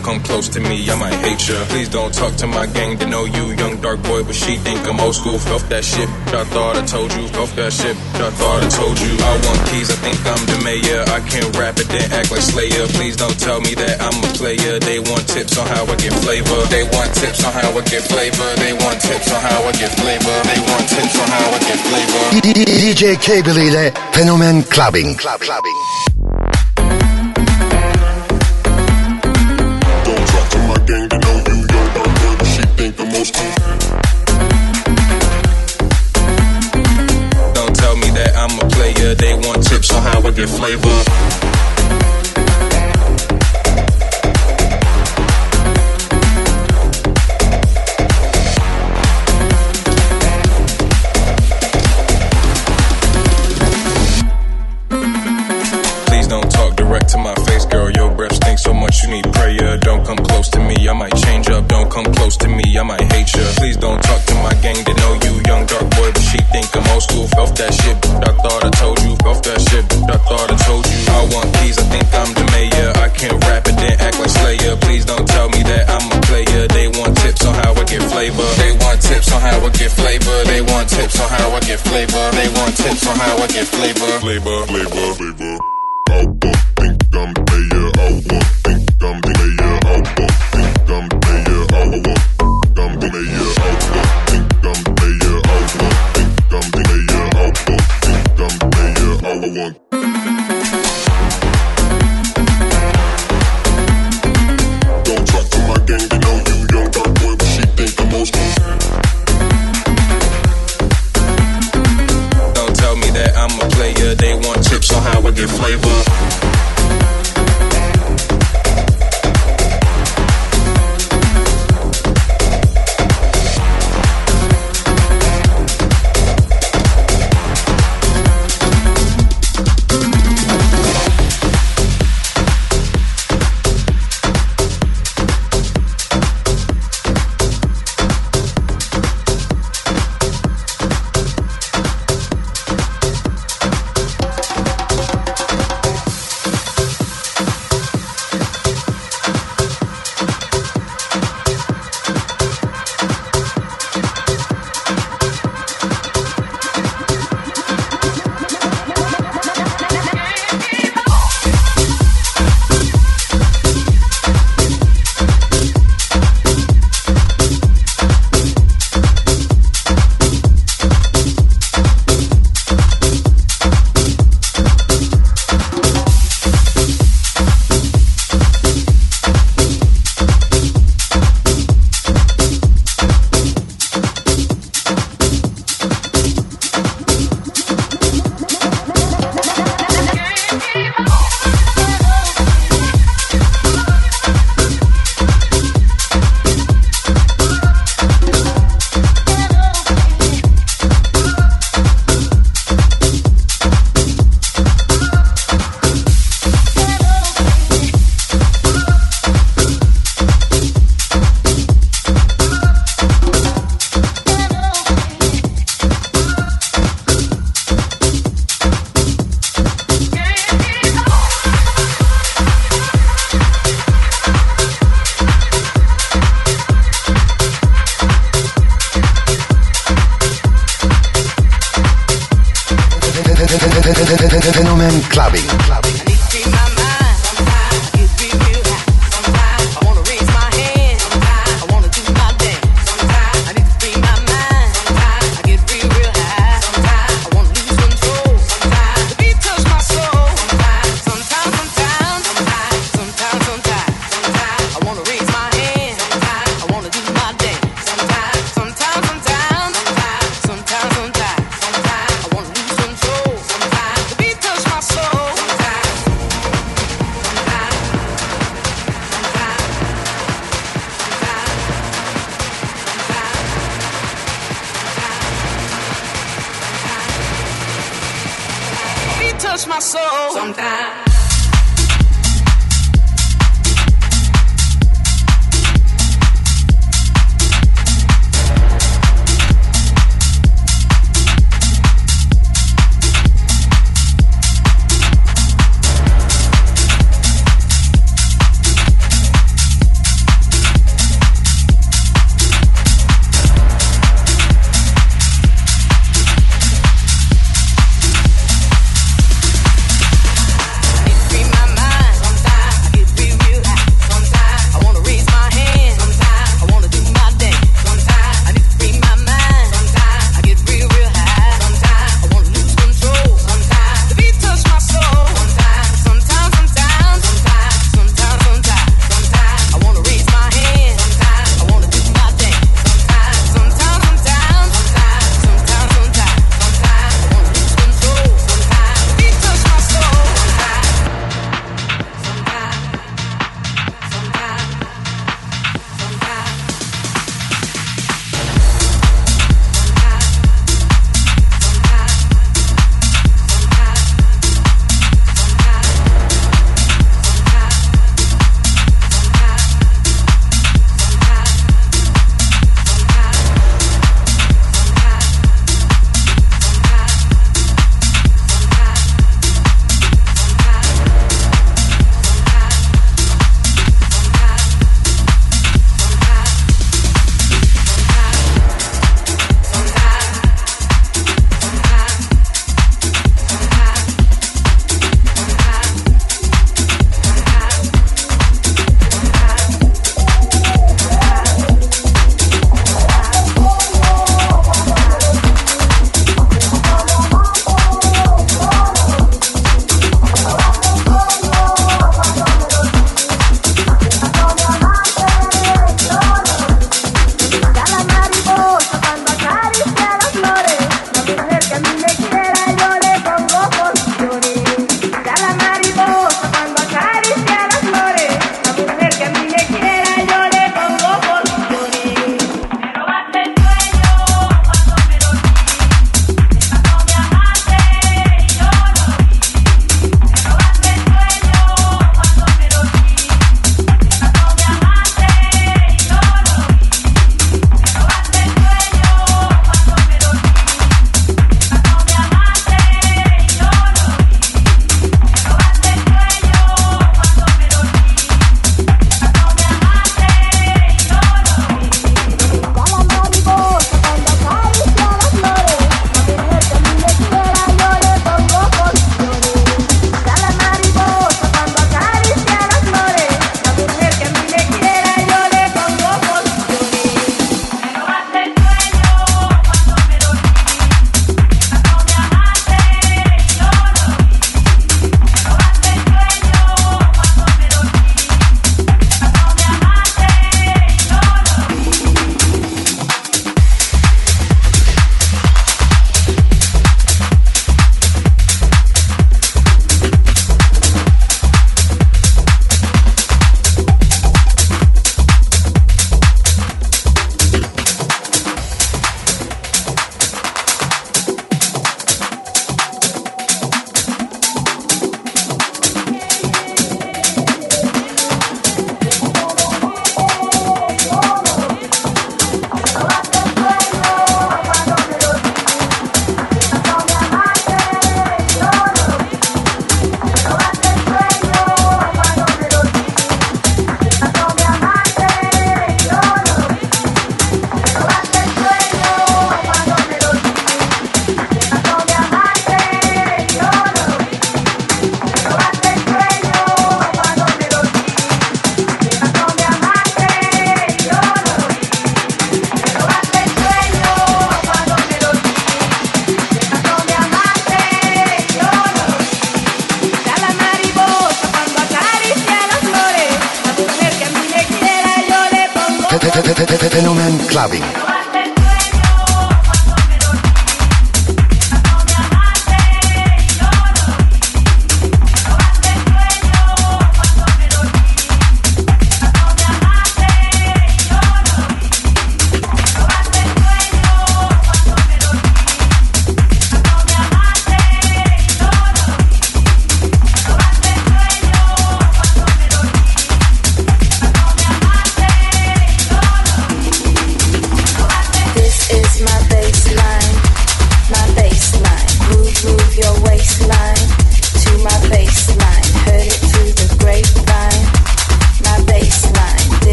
don't come close to me, I might hate ya. Please don't talk to my gang, to know you, young dark boy, but she think I'm old school. Off that shit, I thought I told you. Off that shit, I thought I told you. I want keys, I think I'm the mayor. I can't rap it, then act like Slayer. Please don't tell me that I'm a player. They want tips on how I get flavor. They want tips on how I get flavor. They want tips on how I get flavor. They want tips on how I get flavor. DJ K ile Clubbing. Club, clubbing. Don't tell me that I'm a player. They want tips on how I get flavor.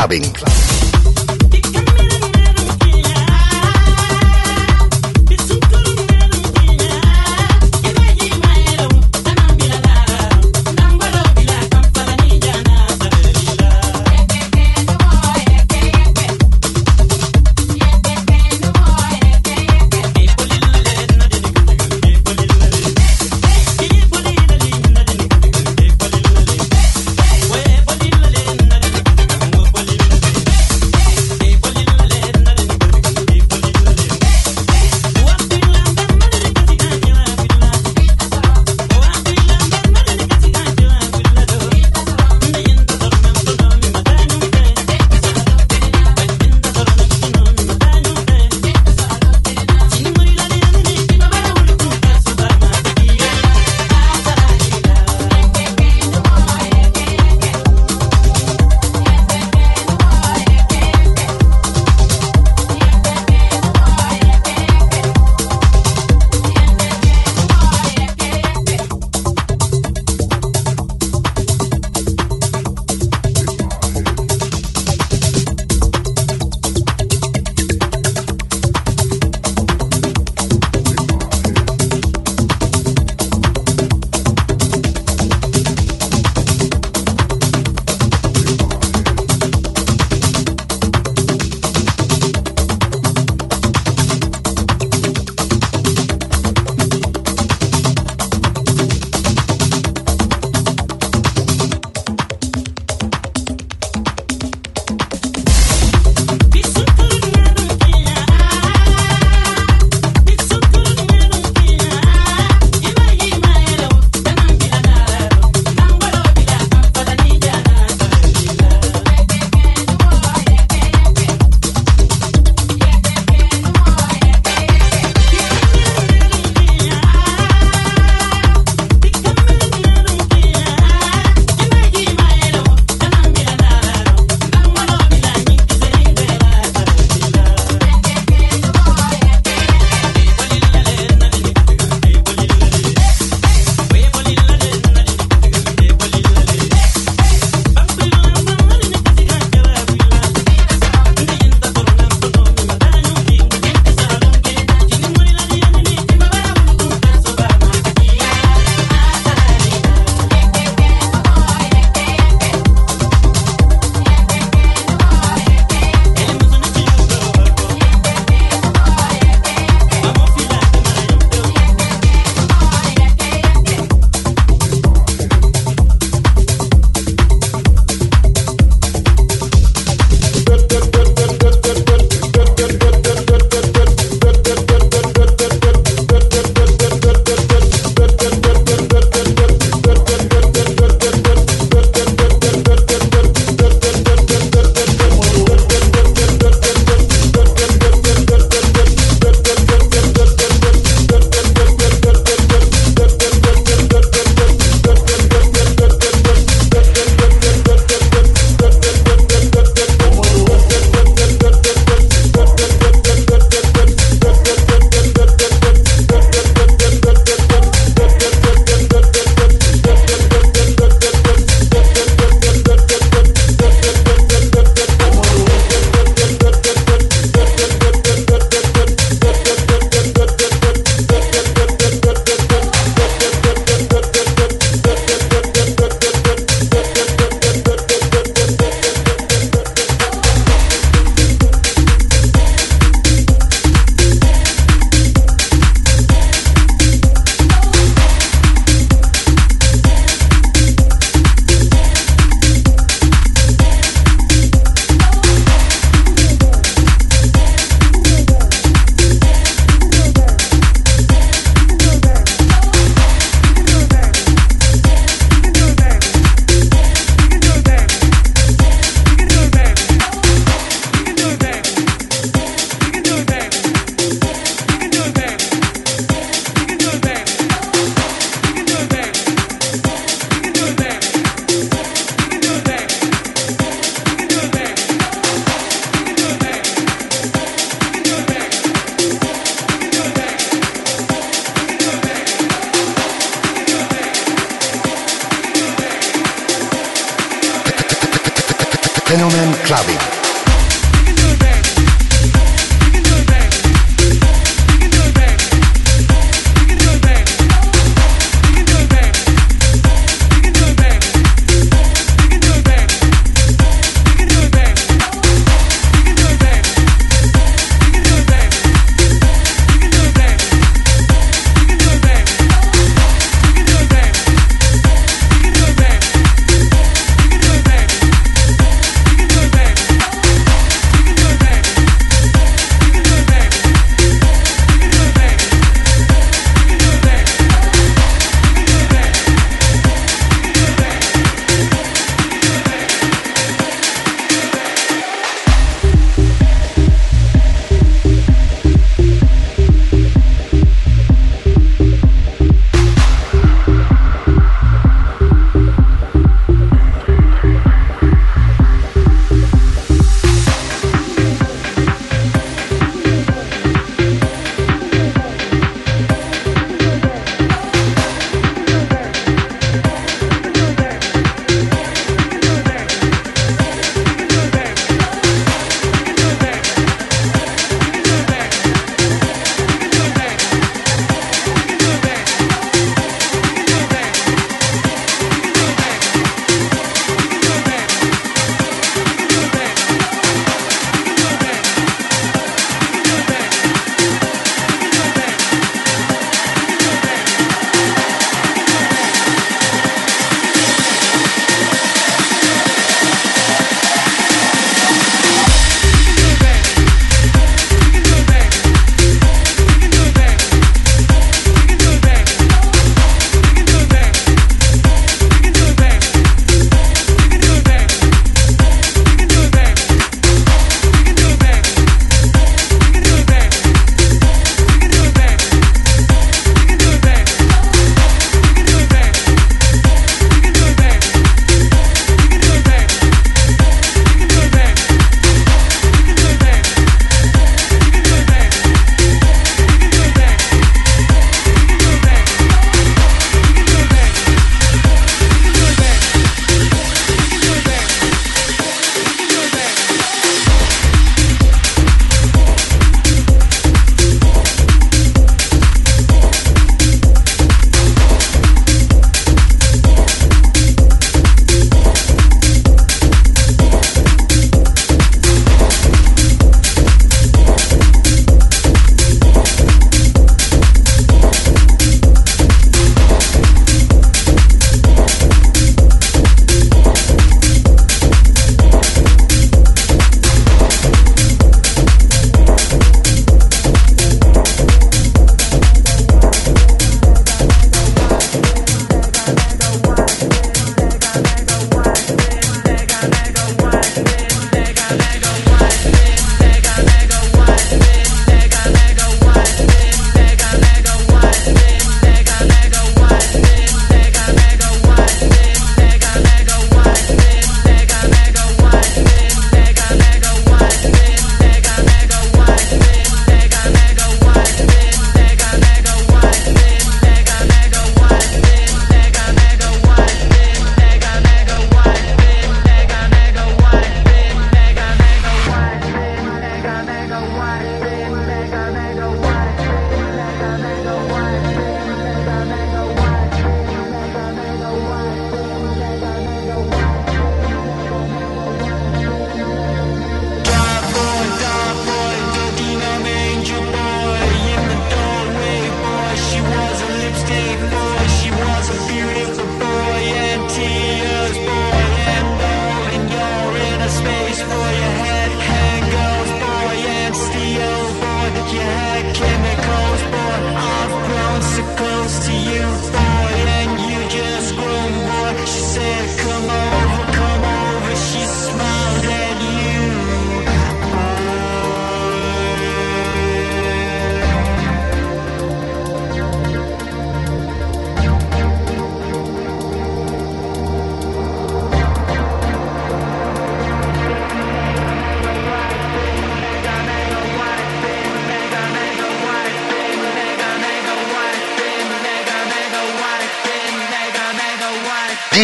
Club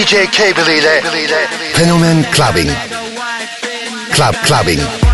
DJ Cable ile Fenomen Clubbing. Club Clubbing.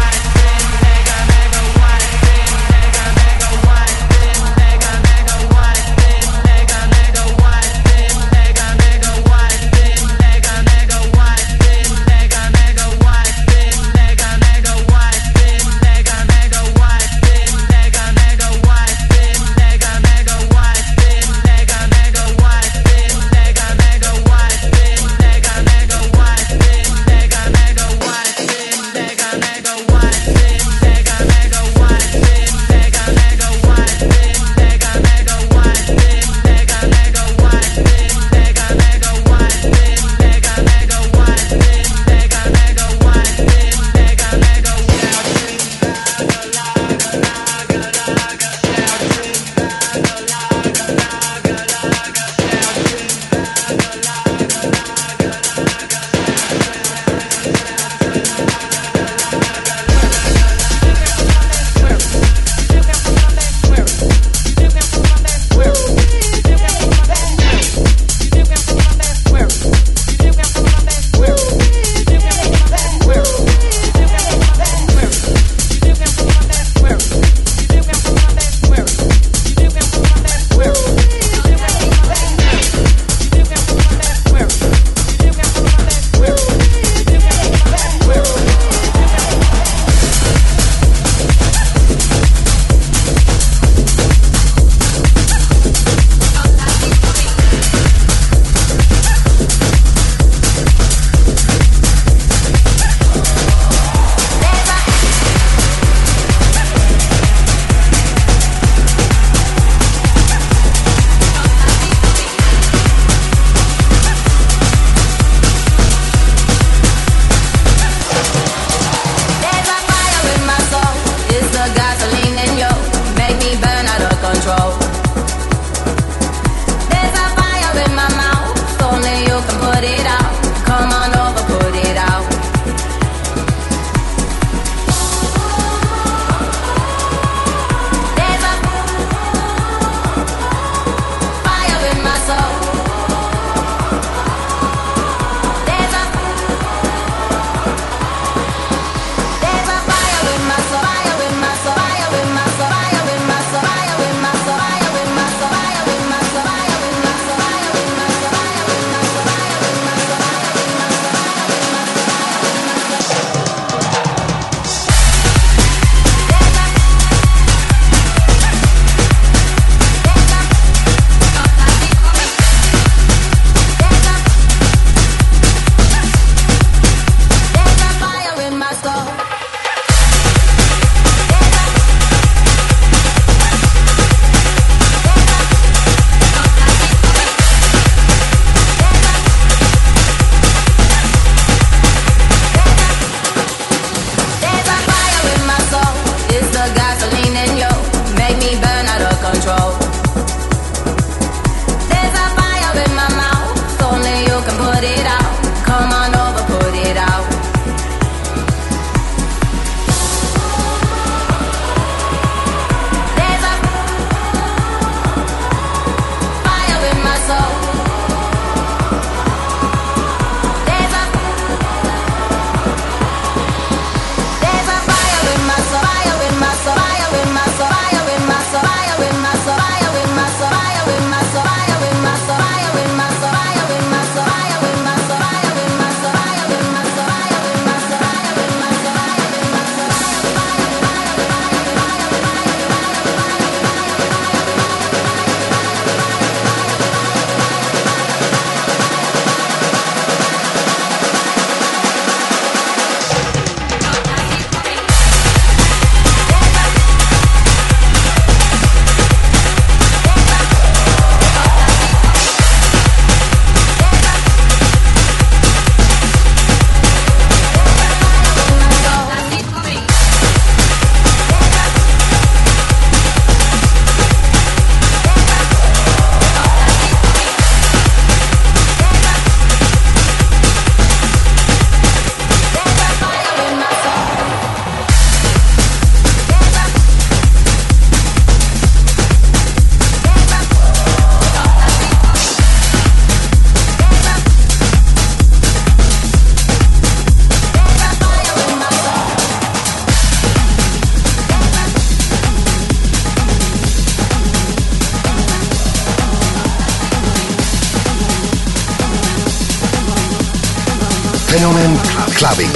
Clubbing.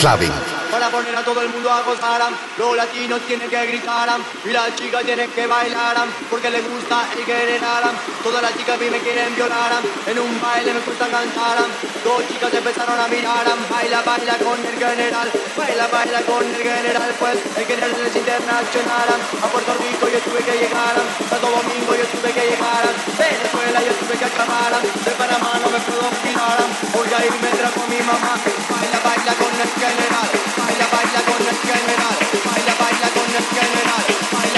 Para poner a todo el mundo a gozar, los latinos tienen que gritar y las chicas tienen que bailar porque les gusta y quieren Todas las chicas me quieren violar, en un baile me gusta cantar. Dos chicas empezaron a mirar, baila, baila con el general, baila, baila con el general, pues el general es internacional. A Puerto Rico yo tuve que llegar, Santo Domingo yo tuve que llegar, Venezuela yo tuve que acabar, de Panamá no me puedo tirar, voy a irme con mi mamá, baila baila con el general, baila, baila con el general, baila, baila con el general.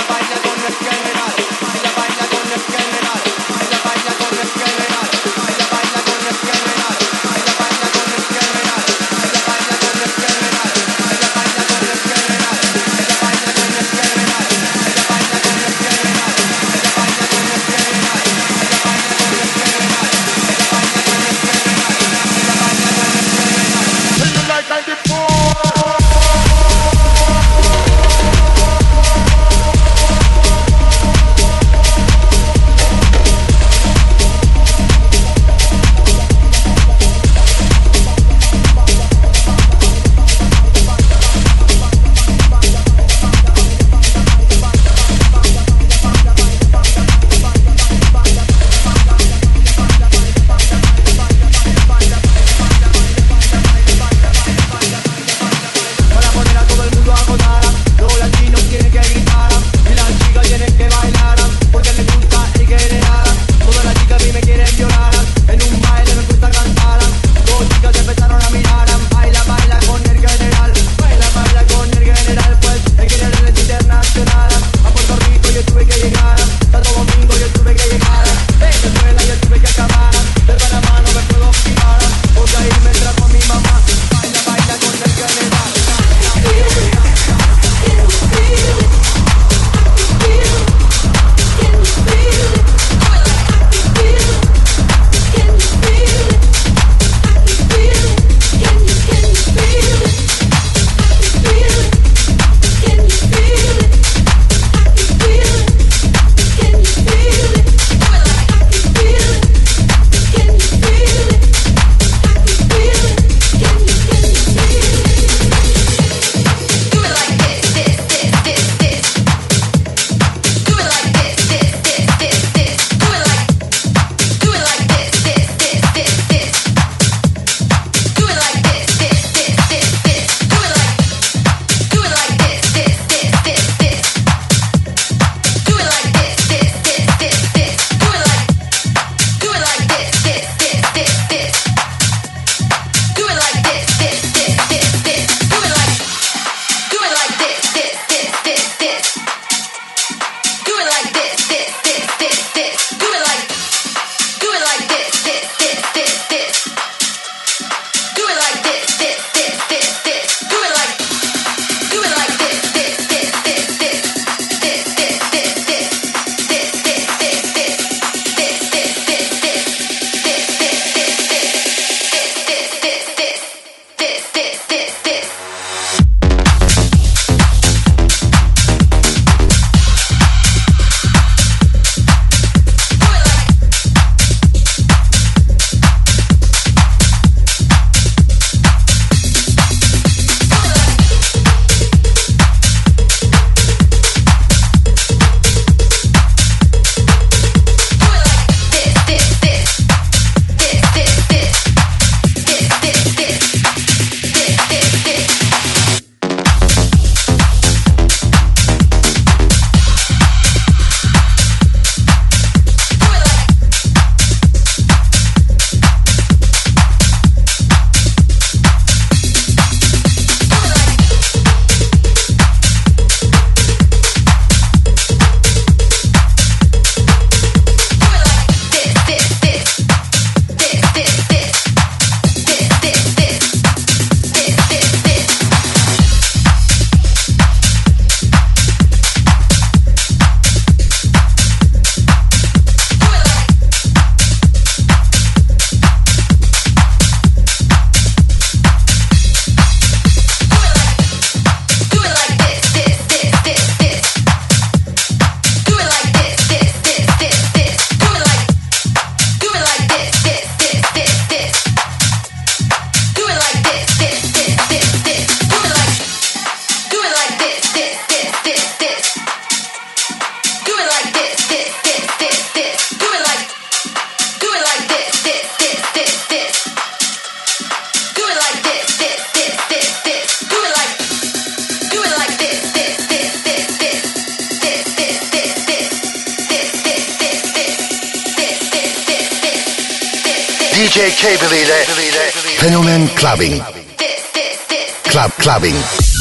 DJ K believe that. Fenomen clubbing. Club clubbing.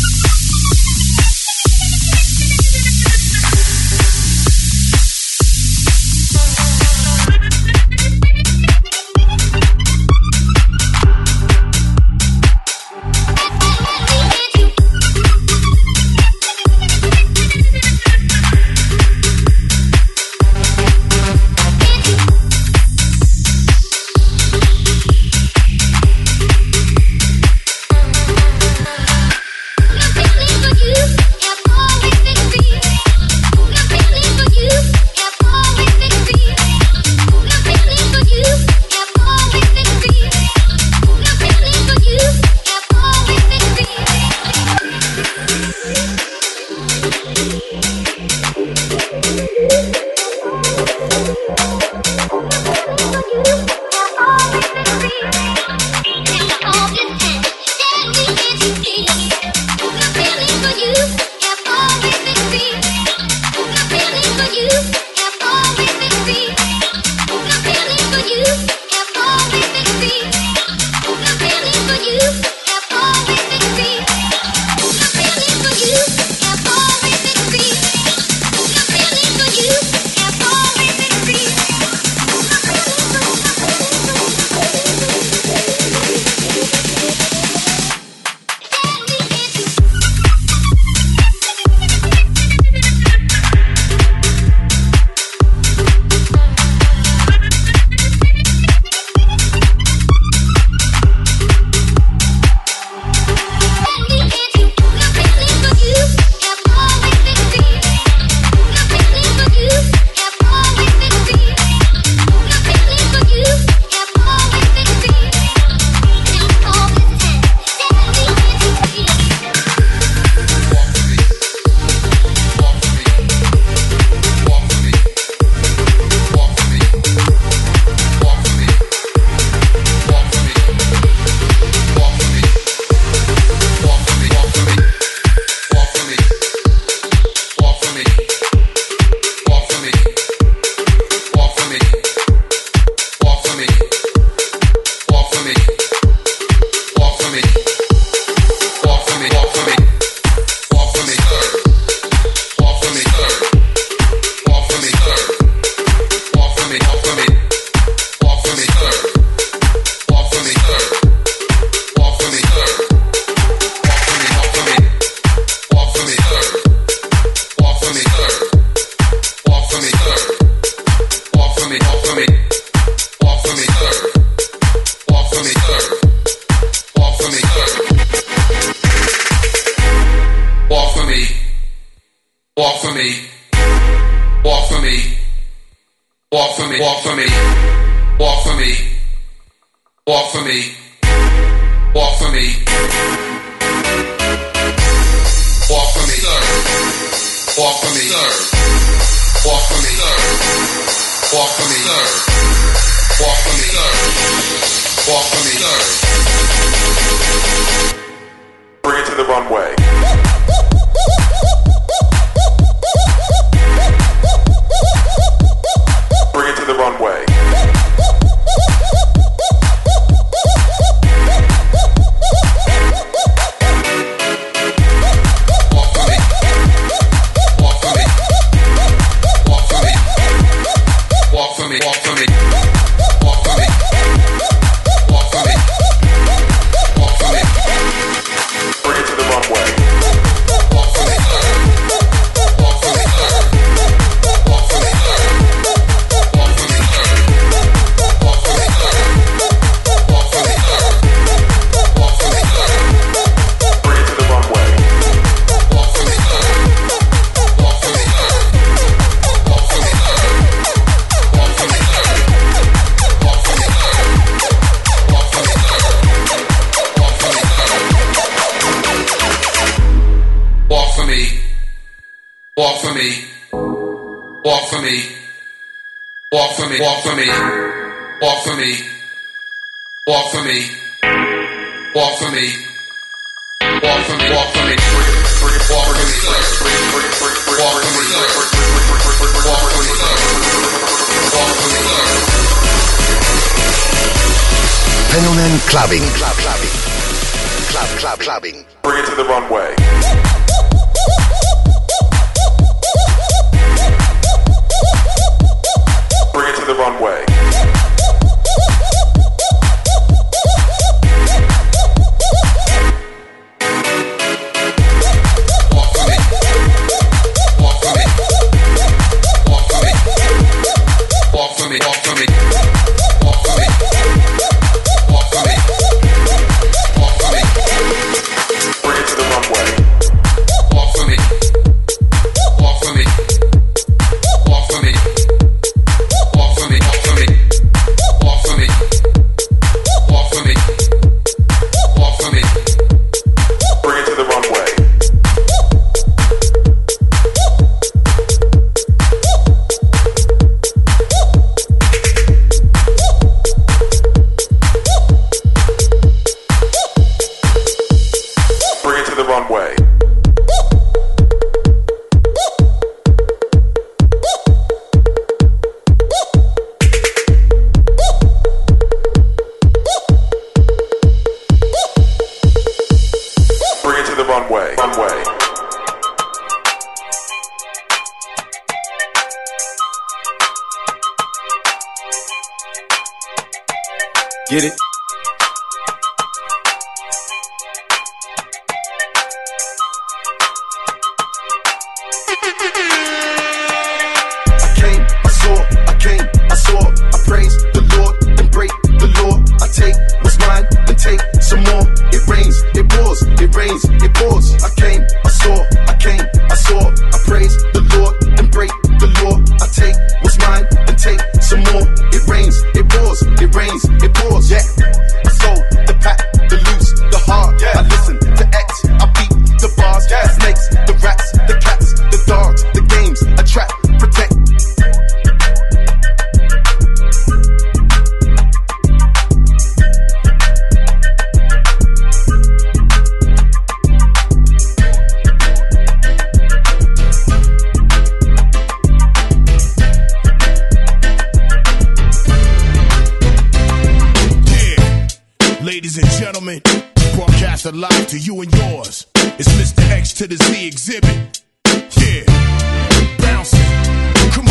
Ladies and gentlemen, broadcast alive to you and yours. It's Mr. X to the Z Xzibit. Yeah, bouncing. Come on.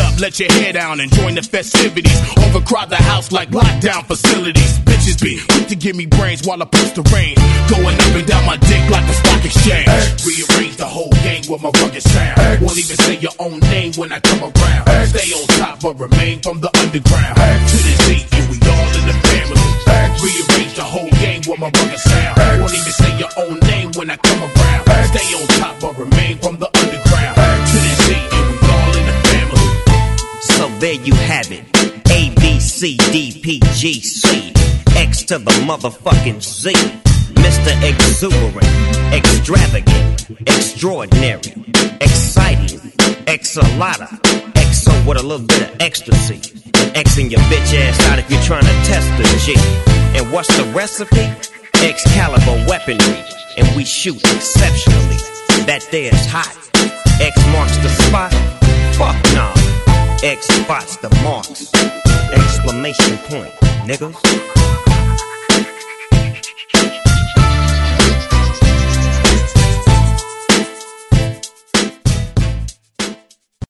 up, let your hair down and join the festivities. Overcrowd the house like lockdown facilities. Bitches be quick to give me brains while I push the rain. Going up and down my dick like a stock exchange. Rearrange the whole game with my rugged sound. Won't even say your own name when I come around. Stay on top but remain from the underground. To the Z, and we all in the family. Rearrange the whole game with my rugged sound. Won't even say your own name when I come around. Stay on top there you have it. A, B, C, D, P, G, C. X to the motherfucking Z. Mr. Exuberant, extravagant, extraordinary, exciting, exalata, exo with a little bit of ecstasy. Xing your bitch ass out if you're trying to test the G. And what's the recipe? Excalibur weaponry. And we shoot exceptionally. That there is hot. X marks the spot. Fuck nah. X spots the marks. Exclamation point, niggas.